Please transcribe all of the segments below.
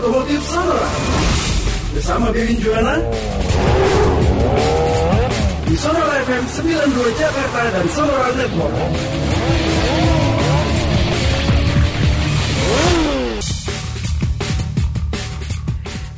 Otomotif Sonora. Bersama Bebin Juana. Di Sonora FM 92 Jakarta dan Sonora Network.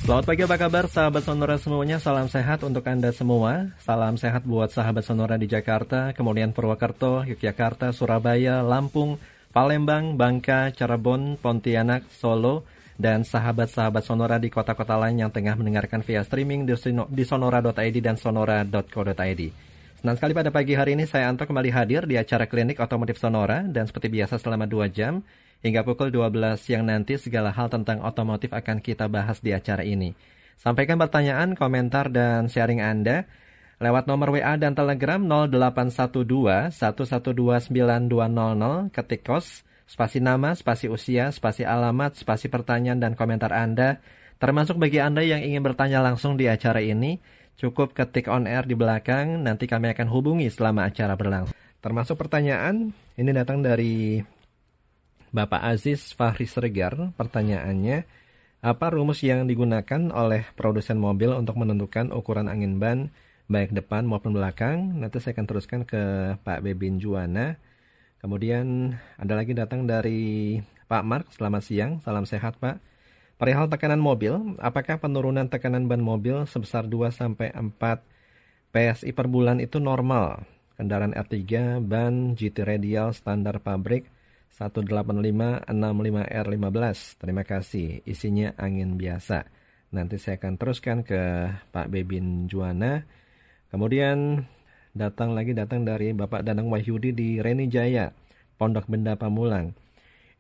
Selamat pagi apa kabar sahabat Sonora semuanya Salam sehat untuk Anda semua Salam sehat buat sahabat Sonora di Jakarta Kemudian Purwakarta, Yogyakarta, Surabaya, Lampung, Palembang, Bangka, Cirebon, Pontianak, Solo Dan sahabat-sahabat Sonora di kota-kota lain yang tengah mendengarkan via streaming di sonora.id dan sonora.co.id Senang sekali pada pagi hari ini saya Anto kembali hadir di acara klinik otomotif Sonora Dan seperti biasa selama 2 jam Hingga pukul 12 siang nanti segala hal tentang otomotif akan kita bahas di acara ini. Sampaikan pertanyaan, komentar, dan sharing Anda lewat nomor WA dan Telegram 0812 1129200 ketik kos, spasi nama, spasi usia, spasi alamat, spasi pertanyaan, dan komentar Anda. Termasuk bagi Anda yang ingin bertanya langsung di acara ini, cukup ketik on air di belakang, nanti kami akan hubungi selama acara berlangsung. Termasuk pertanyaan, ini datang dari Bapak Aziz Fahri Sregar, pertanyaannya, apa rumus yang digunakan oleh produsen mobil untuk menentukan ukuran angin ban baik depan maupun belakang? Nanti saya akan teruskan ke Pak Bebin Juwana. Kemudian ada lagi datang dari Pak Mark, selamat siang, salam sehat Pak. Perihal tekanan mobil, apakah penurunan tekanan ban mobil sebesar 2 sampai 4 PSI per bulan itu normal? Kendaraan R3, ban, GT radial, standar pabrik, 18565R15. Terima kasih. Isinya angin biasa. Nanti saya akan teruskan ke Pak Bebin Juana. Kemudian datang lagi datang dari Bapak Danang Wahyudi di Reni Jaya, Pondok Benda Pamulang.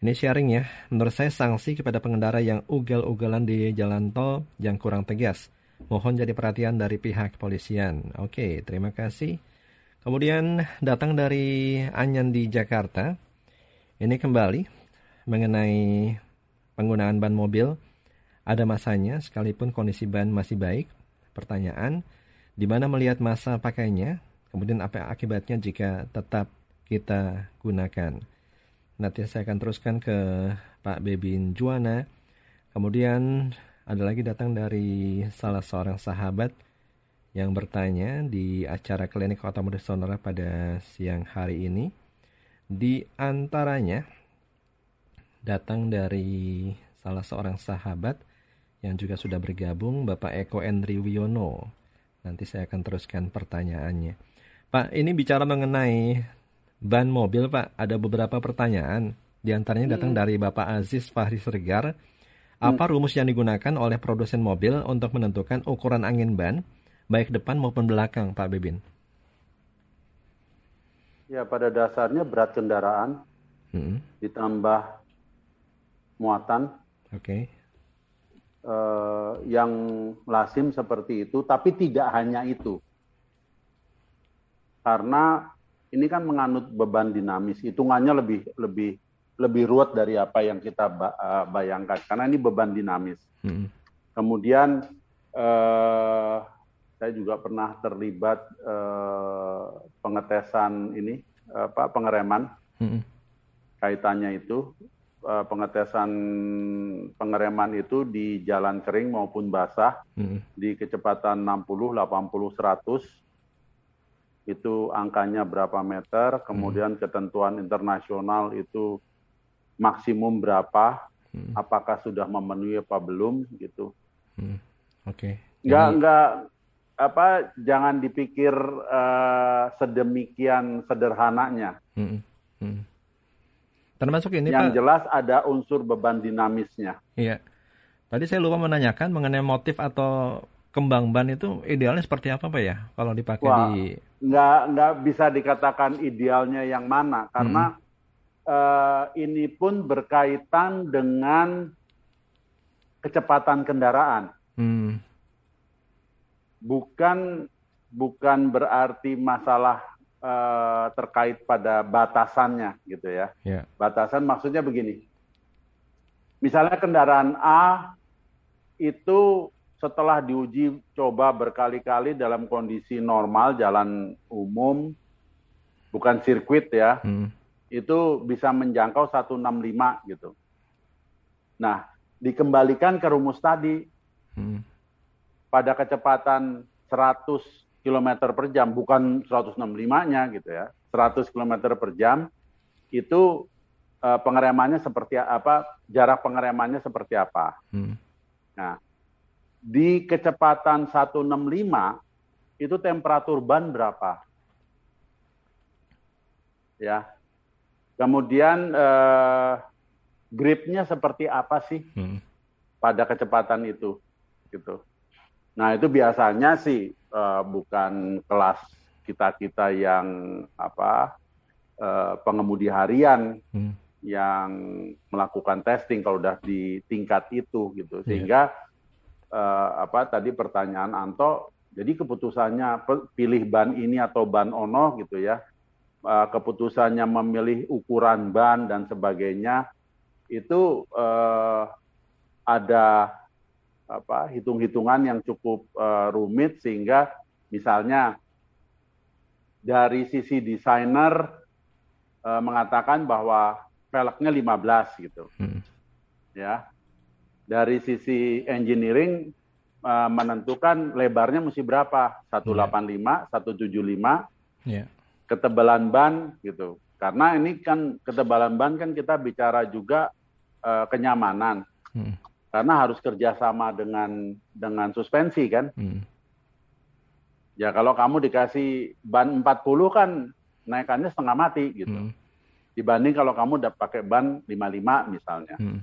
Ini sharing ya, menurut saya sanksi kepada pengendara yang ugal-ugalan di jalan tol yang kurang tegas. Mohon jadi perhatian dari pihak kepolisian. Oke, terima kasih. Kemudian datang dari Anyan di Jakarta. Ini kembali mengenai penggunaan ban mobil. Ada masanya sekalipun kondisi ban masih baik. Pertanyaan, di mana melihat masa pakainya? Kemudian apa akibatnya jika tetap kita gunakan? Nanti saya akan teruskan ke Pak Bebin Juana. Kemudian ada lagi datang dari salah seorang sahabat yang bertanya di acara klinik otomotif Sonora pada siang hari ini. Di antaranya datang dari salah seorang sahabat yang juga sudah bergabung, Bapak Eko Endri Wiono. Nanti saya akan teruskan pertanyaannya. Pak, ini bicara mengenai ban mobil, Pak. Ada beberapa pertanyaan. Di antaranya datang hmm. dari Bapak Aziz Fahri Sergar. Apa hmm. rumus yang digunakan oleh produsen mobil untuk menentukan ukuran angin ban, baik depan maupun belakang, Pak Bebin? Ya, pada dasarnya berat kendaraan hmm. ditambah muatan. Oke. Okay. Uh, yang lazim seperti itu, tapi tidak hanya itu. Karena ini kan menganut beban dinamis, hitungannya lebih lebih lebih ruwet dari apa yang kita eh, bayangkan. Karena ini beban dinamis. Hmm. Kemudian uh, saya juga pernah terlibat uh, pengetesan ini apa pengereman hmm. kaitannya itu uh, pengetesan pengereman itu di jalan kering maupun basah hmm. di kecepatan 60, 80, 100 itu angkanya berapa meter, kemudian hmm. ketentuan internasional itu maksimum berapa, hmm. apakah sudah memenuhi apa belum gitu. Hmm. Oke. Okay. Nggak nggak apa jangan dipikir uh, sedemikian sederhananya. Hmm. Hmm. Termasuk ini yang Pak. jelas ada unsur beban dinamisnya. Iya. Tadi saya lupa menanyakan mengenai motif atau kembang ban itu idealnya seperti apa Pak ya kalau dipakai Wah, di nggak nggak bisa dikatakan idealnya yang mana karena hmm. uh, ini pun berkaitan dengan kecepatan kendaraan. Hmm bukan bukan berarti masalah uh, terkait pada batasannya gitu ya. Yeah. Batasan maksudnya begini. Misalnya kendaraan A itu setelah diuji coba berkali-kali dalam kondisi normal jalan umum bukan sirkuit ya. Hmm. Itu bisa menjangkau 165 gitu. Nah, dikembalikan ke rumus tadi. Hmm. Pada kecepatan 100 km per jam, bukan 165-nya gitu ya. 100 km per jam itu uh, pengeremannya seperti apa, jarak pengeremannya seperti apa. Hmm. Nah, di kecepatan 165 itu temperatur ban berapa? Ya. Kemudian eh, gripnya seperti apa sih hmm. pada kecepatan itu, gitu. Nah itu biasanya sih eh, bukan kelas kita kita yang apa eh, pengemudi harian hmm. yang melakukan testing kalau udah di tingkat itu, gitu. Iya. Sehingga yeah. Eh, apa tadi pertanyaan Anto, jadi keputusannya pilih ban ini atau ban ono gitu ya uh, keputusannya memilih ukuran ban dan sebagainya itu uh, ada apa hitung-hitungan yang cukup uh, rumit sehingga misalnya dari sisi desainer uh, mengatakan bahwa velgnya 15 gitu. Hmm. Ya. Dari sisi engineering uh, menentukan lebarnya mesti berapa? 185, yeah. 175. Yeah ketebalan ban gitu. Karena ini kan ketebalan ban kan kita bicara juga uh, kenyamanan. Hmm. Karena harus kerjasama dengan dengan suspensi kan. Hmm. Ya kalau kamu dikasih ban 40 kan naikannya setengah mati gitu. Hmm. Dibanding kalau kamu udah pakai ban 55 misalnya. Hmm.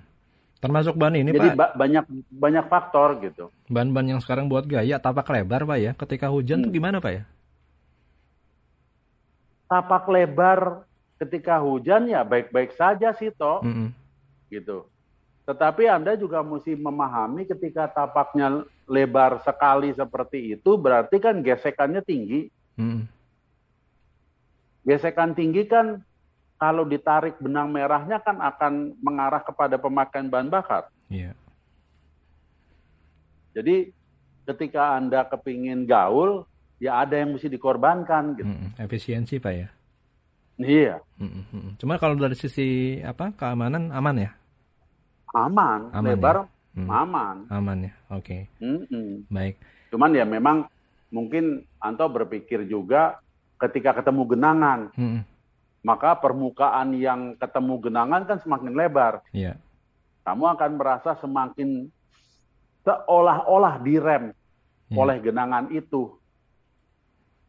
Termasuk ban ini Jadi, Pak? Jadi banyak banyak faktor gitu. Ban-ban yang sekarang buat gaya tapak lebar Pak ya. Ketika hujan hmm. tuh gimana Pak ya? tapak lebar ketika hujan ya baik-baik saja sih toh. Mm -hmm. Gitu. Tetapi Anda juga mesti memahami ketika tapaknya lebar sekali seperti itu berarti kan gesekannya tinggi. Mm. Gesekan tinggi kan kalau ditarik benang merahnya kan akan mengarah kepada pemakaian bahan bakar. Yeah. Jadi ketika Anda kepingin gaul, ya ada yang mesti dikorbankan gitu. Hmm, efisiensi pak ya. Iya. Hmm, hmm. Cuma kalau dari sisi apa keamanan aman ya? Aman, aman lebar ya? hmm. aman. Aman ya, oke. Okay. Hmm. Baik. Cuman ya memang mungkin Anto berpikir juga ketika ketemu genangan, hmm. Maka permukaan yang ketemu genangan kan semakin lebar. Iya. Kamu akan merasa semakin seolah-olah direm yeah. oleh genangan itu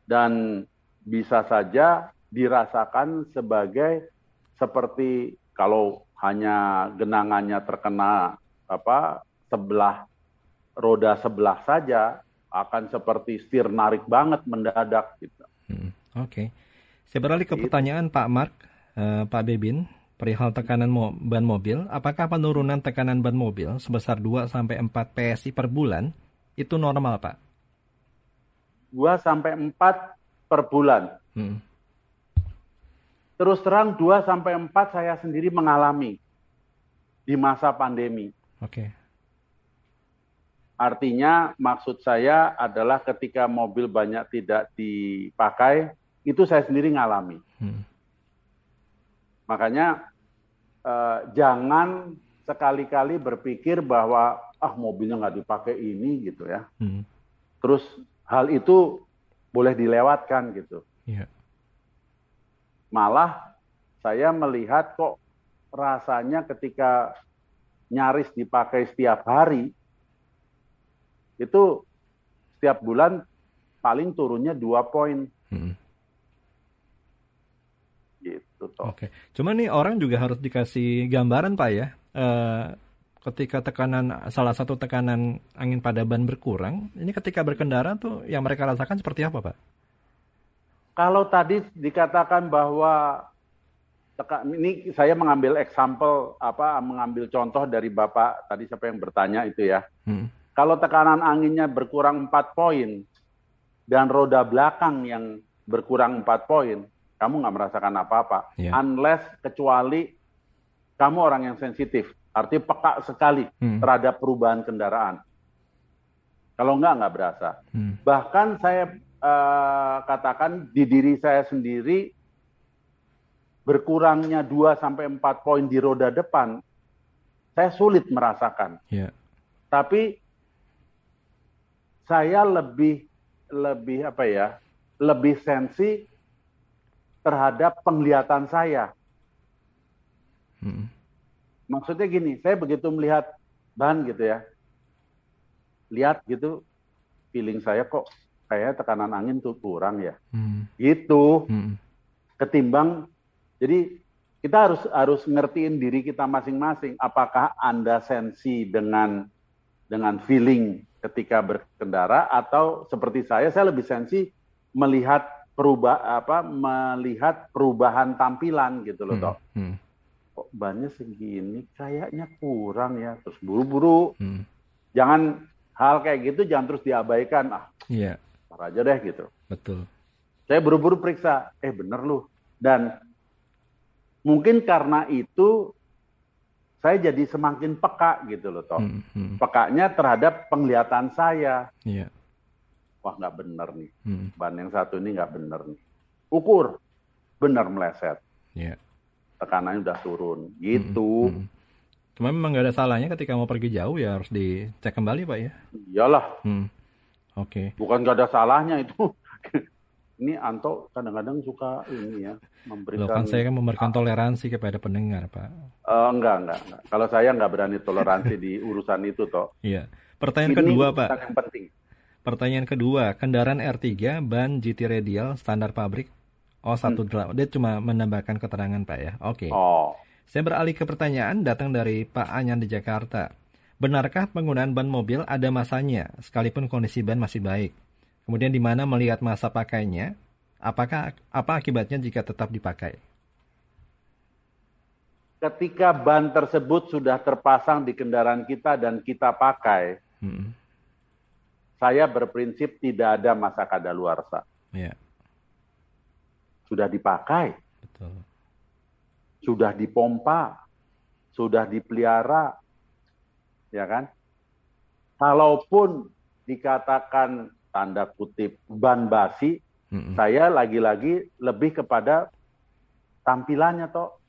dan bisa saja dirasakan sebagai seperti kalau hanya genangannya terkena apa sebelah roda sebelah saja akan seperti setir narik banget mendadak gitu. Hmm, Oke, okay. Saya beralih ke gitu. pertanyaan Pak Mark, uh, Pak Bebin perihal tekanan mo ban mobil. Apakah penurunan tekanan ban mobil sebesar 2 sampai 4 PSI per bulan itu normal, Pak? 2 sampai 4 per bulan. Hmm. Terus terang 2 sampai 4 saya sendiri mengalami di masa pandemi. Oke. Okay. Artinya maksud saya adalah ketika mobil banyak tidak dipakai, itu saya sendiri ngalami. Hmm. Makanya eh, jangan sekali-kali berpikir bahwa ah mobilnya nggak dipakai ini gitu ya. Hmm. Terus hal itu boleh dilewatkan gitu. Yeah. Malah saya melihat kok rasanya ketika nyaris dipakai setiap hari itu setiap bulan paling turunnya dua poin. Hmm. Gitu. Oke. Cuma nih orang juga harus dikasih gambaran pak ya. Uh, ketika tekanan salah satu tekanan angin pada ban berkurang, ini ketika berkendara tuh yang mereka rasakan seperti apa, Pak? Kalau tadi dikatakan bahwa teka, ini saya mengambil example apa mengambil contoh dari Bapak tadi siapa yang bertanya itu ya. Hmm. Kalau tekanan anginnya berkurang 4 poin dan roda belakang yang berkurang 4 poin, kamu nggak merasakan apa-apa. Yeah. Unless kecuali kamu orang yang sensitif Artinya peka sekali hmm. terhadap perubahan kendaraan. Kalau enggak, enggak berasa. Hmm. Bahkan saya uh, katakan di diri saya sendiri, berkurangnya 2 sampai 4 poin di roda depan, saya sulit merasakan. Yeah. Tapi saya lebih lebih apa ya? Lebih sensi terhadap penglihatan saya. Hmm. Maksudnya gini, saya begitu melihat ban gitu ya, lihat gitu, feeling saya kok kayak tekanan angin tuh kurang ya, hmm. gitu. Hmm. Ketimbang, jadi kita harus harus ngertiin diri kita masing-masing. Apakah anda sensi dengan dengan feeling ketika berkendara atau seperti saya, saya lebih sensi melihat perubah apa melihat perubahan tampilan gitu loh, hmm. toh. Hmm. Kok bannya segini, kayaknya kurang ya. Terus buru-buru. Hmm. Jangan hal kayak gitu jangan terus diabaikan. Ah, iya. Yeah. aja deh gitu. Betul. Saya buru-buru periksa, eh bener loh. Dan mungkin karena itu saya jadi semakin peka gitu loh toh. Hmm, hmm. Pekanya terhadap penglihatan saya. Iya. Wah nggak bener nih. Hmm. Ban yang satu ini nggak bener nih. Ukur, bener meleset. Iya. Tekanannya udah turun. Gitu. Hmm, hmm. Cuma memang nggak ada salahnya ketika mau pergi jauh ya harus dicek kembali pak ya. Iyalah. Hmm. Oke. Okay. Bukan nggak ada salahnya itu. ini Anto kadang-kadang suka ini ya memberikan. Loh, kan saya kan memberikan toleransi kepada pendengar, Pak. Uh, enggak, enggak, enggak. Kalau saya enggak berani toleransi di urusan itu, toh. Iya. Pertanyaan ini kedua, Pak. Yang penting. Pertanyaan kedua, kendaraan R3 ban GT radial standar pabrik O18. Hmm. Dia cuma menambahkan keterangan, Pak ya. Oke. Okay. Oh. Saya beralih ke pertanyaan datang dari Pak Anyan di Jakarta. Benarkah penggunaan ban mobil ada masanya, sekalipun kondisi ban masih baik? Kemudian di mana melihat masa pakainya, apakah apa akibatnya jika tetap dipakai? Ketika ban tersebut sudah terpasang di kendaraan kita dan kita pakai, hmm. Saya berprinsip tidak ada masa kadaluarsa. Yeah. Sudah dipakai, Betul. sudah dipompa, sudah dipelihara, ya kan? Kalaupun dikatakan tanda kutip ban basi, mm-hmm. saya lagi-lagi lebih kepada tampilannya toh.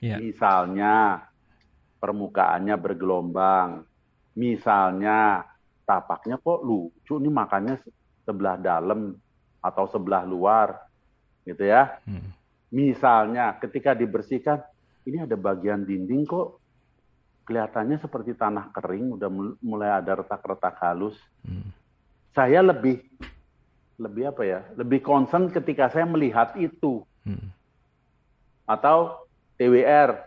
Yeah. Misalnya permukaannya bergelombang, misalnya tapaknya kok lucu nih makannya sebelah dalam atau sebelah luar, gitu ya. Mm. Misalnya ketika dibersihkan, ini ada bagian dinding kok kelihatannya seperti tanah kering, udah mulai ada retak-retak halus. Mm saya lebih lebih apa ya lebih concern ketika saya melihat itu hmm. atau TWR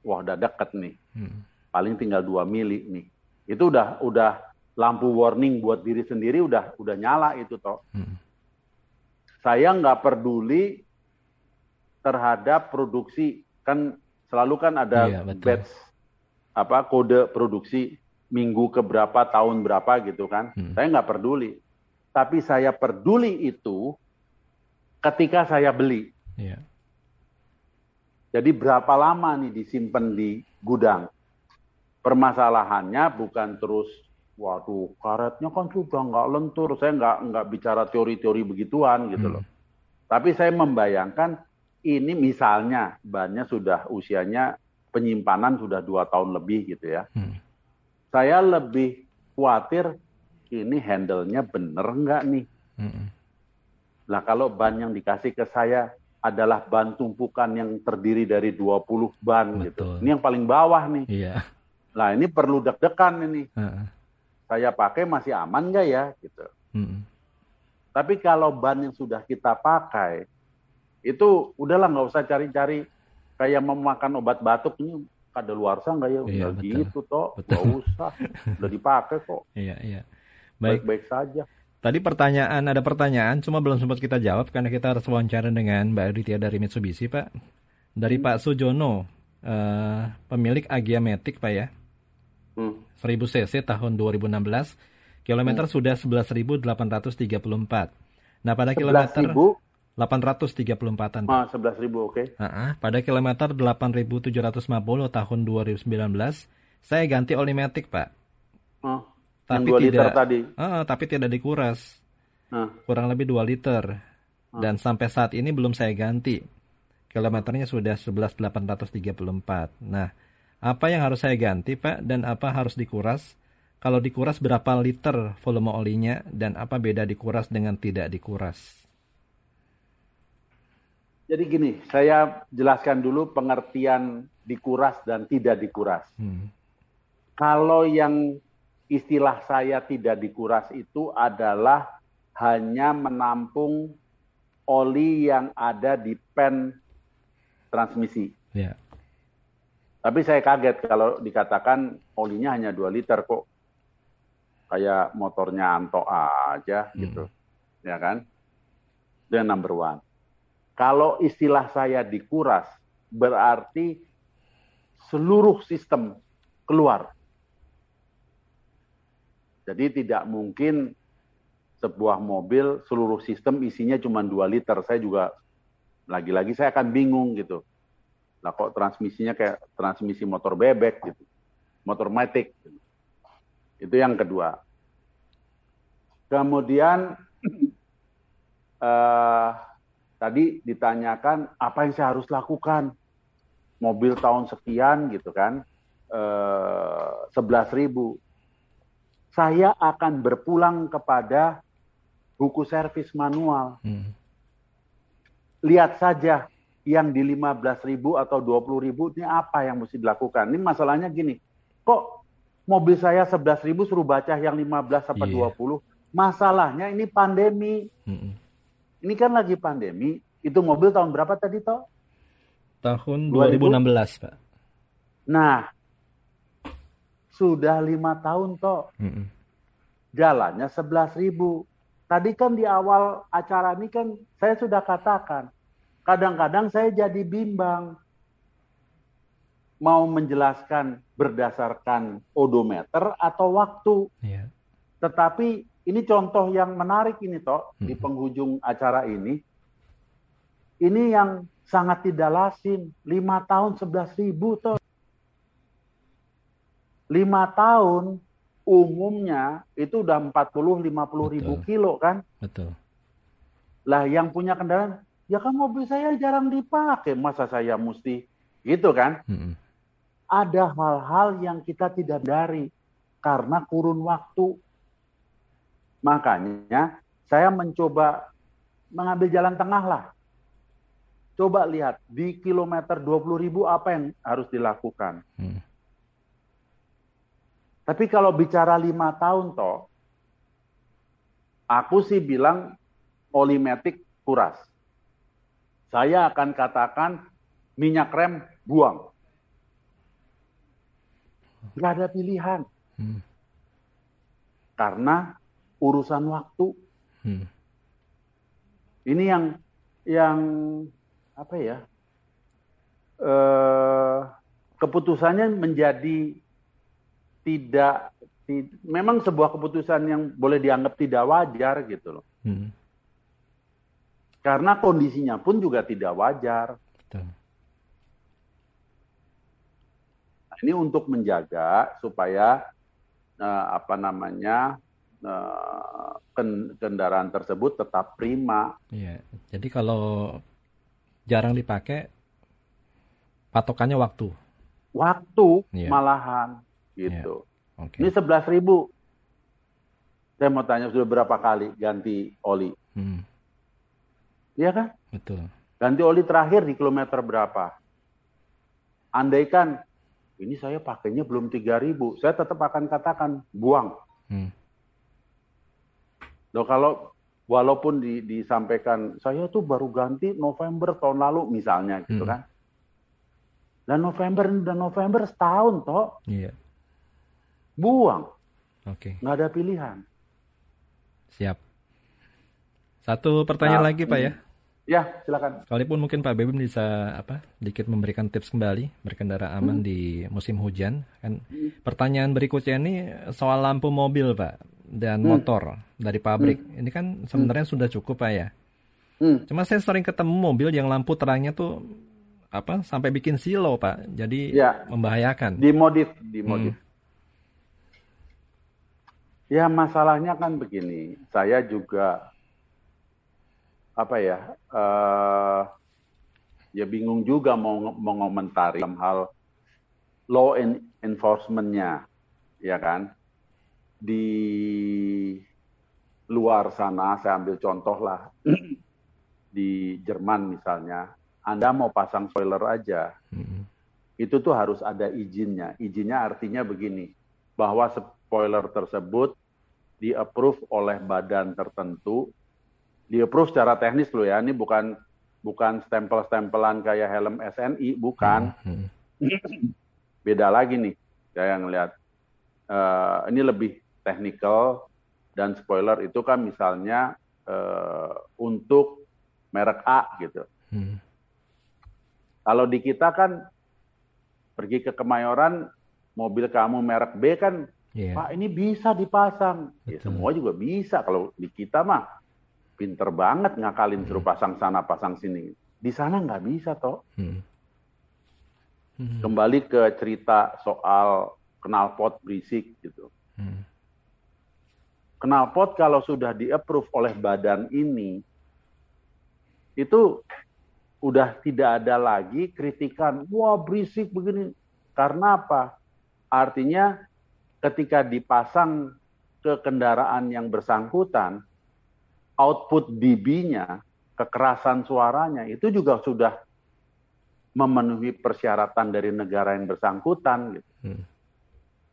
wah udah deket nih hmm. paling tinggal dua mili nih itu udah udah lampu warning buat diri sendiri udah udah nyala itu toh hmm. saya nggak peduli terhadap produksi kan selalu kan ada iya, batch apa kode produksi minggu ke berapa, tahun berapa gitu kan. Hmm. Saya nggak peduli. Tapi saya peduli itu ketika saya beli. Yeah. Jadi berapa lama nih disimpan di gudang? Permasalahannya bukan terus, waduh karetnya kan sudah nggak lentur. Saya nggak nggak bicara teori-teori begituan gitu hmm. loh. Tapi saya membayangkan ini misalnya bannya sudah usianya penyimpanan sudah dua tahun lebih gitu ya. Hmm saya lebih khawatir ini handle-nya bener nggak nih. Mm-hmm. Nah kalau ban yang dikasih ke saya adalah ban tumpukan yang terdiri dari 20 ban gitu. Betul. gitu. Ini yang paling bawah nih. Iya. Nah ini perlu deg-degan ini. Uh-uh. Saya pakai masih aman nggak ya gitu. Mm-hmm. Tapi kalau ban yang sudah kita pakai itu udahlah nggak usah cari-cari kayak memakan obat batuk ini ada luar sana nggak ya? Iya, Udah gitu toh, nggak usah, udah dipakai kok. Iya iya. Baik-baik saja. Tadi pertanyaan ada pertanyaan, cuma belum sempat kita jawab karena kita harus wawancara dengan Mbak Aditya dari Mitsubishi, Pak. Dari hmm. Pak Sujono, uh, pemilik Agia Matic, Pak ya. Hmm. 1000 cc tahun 2016, kilometer hmm. sudah 11.834. Nah pada 11 kilometer 834-an. Ah, 11 ribu, oke. Okay. Uh-uh, pada kilometer 8.750 tahun 2019, saya ganti oli matic, Pak. Uh, tapi yang 2 tidak, liter tadi. Uh, tapi tidak dikuras. Uh. Kurang lebih 2 liter. Uh. Dan sampai saat ini belum saya ganti. Kilometernya sudah 11.834. Nah, Apa yang harus saya ganti, Pak, dan apa harus dikuras? Kalau dikuras berapa liter volume olinya dan apa beda dikuras dengan tidak dikuras? Jadi gini, saya jelaskan dulu pengertian dikuras dan tidak dikuras. Hmm. Kalau yang istilah saya tidak dikuras itu adalah hanya menampung oli yang ada di pen transmisi. Yeah. Tapi saya kaget kalau dikatakan olinya hanya 2 liter kok kayak motornya Anto aja hmm. gitu, ya kan? Dan number one. Kalau istilah saya dikuras, berarti seluruh sistem keluar. Jadi tidak mungkin sebuah mobil seluruh sistem isinya cuma 2 liter. Saya juga lagi-lagi saya akan bingung gitu. Nah kok transmisinya kayak transmisi motor bebek gitu, motor matic. Gitu. Itu yang kedua. Kemudian uh, tadi ditanyakan apa yang saya harus lakukan. Mobil tahun sekian gitu kan, eh, sebelas ribu. Saya akan berpulang kepada buku servis manual. Hmm. Lihat saja yang di 15 ribu atau 20 ribu ini apa yang mesti dilakukan. Ini masalahnya gini, kok mobil saya 11 ribu suruh baca yang 15 sampai yeah. 20. Masalahnya ini pandemi. Mm -mm. Ini kan lagi pandemi. Itu mobil tahun berapa tadi toh? Tahun 2016 Pak. Nah, sudah lima tahun toh. Mm -mm. Jalannya 11 ribu. Tadi kan di awal acara ini kan saya sudah katakan, kadang-kadang saya jadi bimbang mau menjelaskan berdasarkan odometer atau waktu. Yeah. Tetapi ini contoh yang menarik ini toh hmm. di penghujung acara ini. Ini yang sangat tidak lazim. Lima tahun sebelas ribu toh. Lima tahun umumnya itu udah 40-50 ribu kilo kan. Betul. Lah yang punya kendaraan, ya kan mobil saya jarang dipakai. Masa saya mesti gitu kan. Hmm ada hal-hal yang kita tidak dari karena kurun waktu. Makanya saya mencoba mengambil jalan tengah lah. Coba lihat di kilometer 20 ribu apa yang harus dilakukan. Hmm. Tapi kalau bicara lima tahun toh, aku sih bilang olimetik kuras. Saya akan katakan minyak rem buang. Nggak ada pilihan. Hmm. Karena urusan waktu. Hmm. Ini yang yang apa ya? Eh, keputusannya menjadi tidak, tidak memang sebuah keputusan yang boleh dianggap tidak wajar gitu loh. Hmm. Karena kondisinya pun juga tidak wajar. Betul. ini untuk menjaga supaya uh, apa namanya uh, kendaraan tersebut tetap prima. Iya. Jadi kalau jarang dipakai, patokannya waktu. Waktu iya. malahan gitu. Iya. Okay. Ini sebelas ribu. Saya mau tanya sudah berapa kali ganti oli? Hmm. Iya kan? Betul. Ganti oli terakhir di kilometer berapa? Andaikan ini saya pakainya belum 3000 saya tetap akan katakan buang hmm. Loh, kalau walaupun di, disampaikan saya tuh baru ganti November tahun lalu misalnya gitu hmm. kan dan November dan November setahun toh iya. buang oke okay. nggak ada pilihan siap satu pertanyaan nah, lagi pak ya Ya, silakan. Sekalipun mungkin Pak Bebim bisa apa sedikit memberikan tips kembali berkendara aman hmm. di musim hujan. Kan hmm. pertanyaan berikutnya ini soal lampu mobil, Pak, dan hmm. motor dari pabrik. Hmm. Ini kan sebenarnya hmm. sudah cukup, Pak ya. Hmm. Cuma saya sering ketemu mobil yang lampu terangnya tuh apa sampai bikin silo, Pak. Jadi ya. membahayakan. Dimodif, dimodif. Hmm. Ya masalahnya kan begini, saya juga apa ya uh, ya bingung juga mau mengomentari dalam hal law enforcement-nya, ya kan? Di luar sana, saya ambil contoh lah, di Jerman misalnya, Anda mau pasang spoiler aja, hmm. itu tuh harus ada izinnya. Izinnya artinya begini, bahwa spoiler tersebut di-approve oleh badan tertentu, di-approve secara teknis loh ya, ini bukan bukan stempel-stempelan kayak helm SNI, bukan. Hmm. Beda lagi nih, saya ngelihat. Uh, ini lebih teknikal, dan spoiler itu kan misalnya uh, untuk merek A gitu. Hmm. Kalau di kita kan pergi ke Kemayoran mobil kamu merek B kan yeah. Pak ini bisa dipasang. Ya, semua juga bisa kalau di kita mah pinter banget ngakalin suruh hmm. pasang sana pasang sini. Di sana nggak bisa toh. Hmm. Hmm. Kembali ke cerita soal knalpot berisik gitu. Hmm knalpot kalau sudah di-approve oleh badan ini, itu udah tidak ada lagi kritikan, wah berisik begini. Karena apa? Artinya ketika dipasang ke kendaraan yang bersangkutan, output dB-nya, kekerasan suaranya, itu juga sudah memenuhi persyaratan dari negara yang bersangkutan. Gitu. Hmm.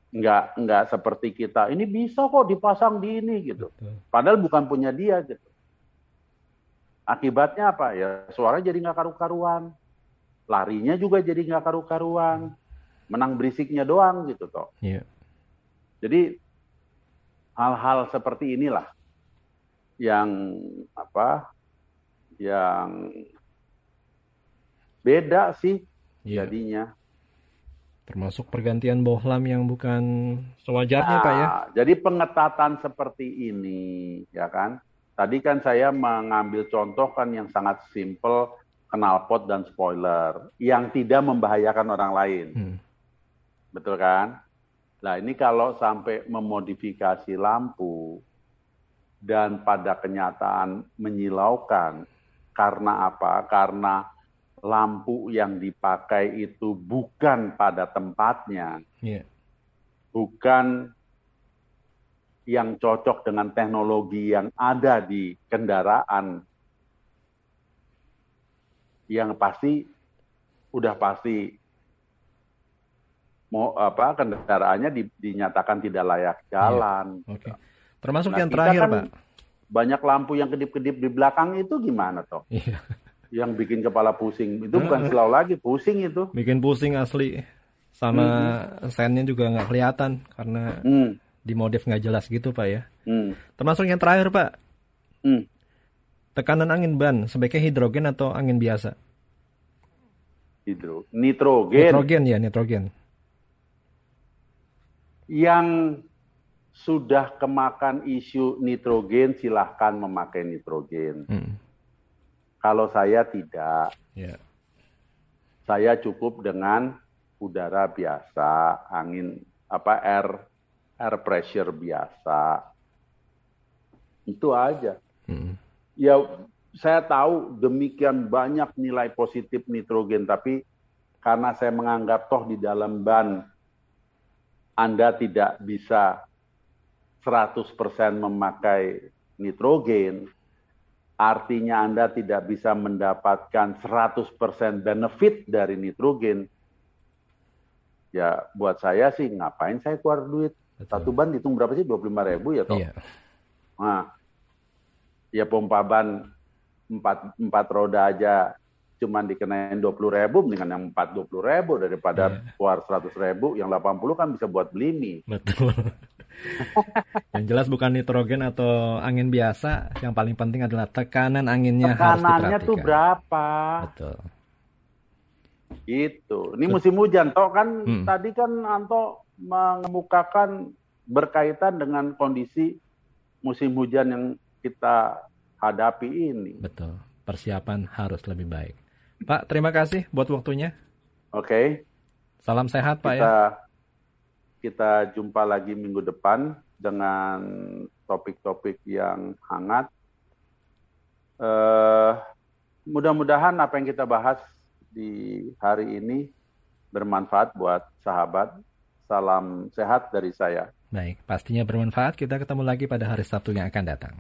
Nggak nggak seperti kita ini bisa kok dipasang di ini gitu. Padahal bukan punya dia gitu. Akibatnya apa? Ya suara jadi nggak karu-karuan. Larinya juga jadi nggak karu-karuan. Menang berisiknya doang gitu toh. Yeah. jadi hal-hal seperti inilah yang apa yang beda sih yeah. jadinya Termasuk pergantian bohlam yang bukan sewajarnya, nah, Pak ya? Jadi pengetatan seperti ini, ya kan? Tadi kan saya mengambil contoh kan yang sangat simple, knalpot dan spoiler, yang tidak membahayakan orang lain. Hmm. Betul kan? Nah ini kalau sampai memodifikasi lampu dan pada kenyataan menyilaukan, karena apa? Karena lampu yang dipakai itu bukan pada tempatnya, yeah. bukan yang cocok dengan teknologi yang ada di kendaraan, yang pasti udah pasti mau apa kendaraannya di, dinyatakan tidak layak jalan. Yeah. Okay. Termasuk nah, yang terakhir, kan Pak. Banyak lampu yang kedip-kedip di belakang itu gimana toh? Yeah yang bikin kepala pusing itu bukan selalu lagi pusing itu bikin pusing asli sama hmm. sennya juga nggak kelihatan karena hmm. dimodif nggak jelas gitu pak ya hmm. termasuk yang terakhir pak hmm. tekanan angin ban sebaiknya hidrogen atau angin biasa hidro nitrogen nitrogen ya nitrogen yang sudah kemakan isu nitrogen silahkan memakai nitrogen hmm kalau saya tidak, yeah. saya cukup dengan udara biasa, angin apa air air pressure biasa, itu aja. Hmm. Ya saya tahu demikian banyak nilai positif nitrogen, tapi karena saya menganggap toh di dalam ban Anda tidak bisa 100% memakai nitrogen, artinya Anda tidak bisa mendapatkan 100% benefit dari nitrogen, ya buat saya sih ngapain saya keluar duit. Betul. Satu ban hitung berapa sih? 25 ribu ya toh? Iya. Nah, ya pompa ban 4, 4 roda aja cuman dikenain 20 ribu, mendingan yang 4 20 ribu daripada yeah. keluar 100 ribu, yang 80 kan bisa buat beli mie. Betul. yang jelas bukan nitrogen atau angin biasa, yang paling penting adalah tekanan anginnya Tekanannya tuh berapa? Betul. Itu. Ini musim hujan toh kan hmm. tadi kan Anto mengemukakan berkaitan dengan kondisi musim hujan yang kita hadapi ini. Betul. Persiapan harus lebih baik. Pak, terima kasih buat waktunya. Oke. Okay. Salam sehat, Pak ya. kita, ya kita jumpa lagi minggu depan dengan topik-topik yang hangat. Uh, mudah-mudahan apa yang kita bahas di hari ini bermanfaat buat sahabat. Salam sehat dari saya. Baik, pastinya bermanfaat. Kita ketemu lagi pada hari Sabtu yang akan datang.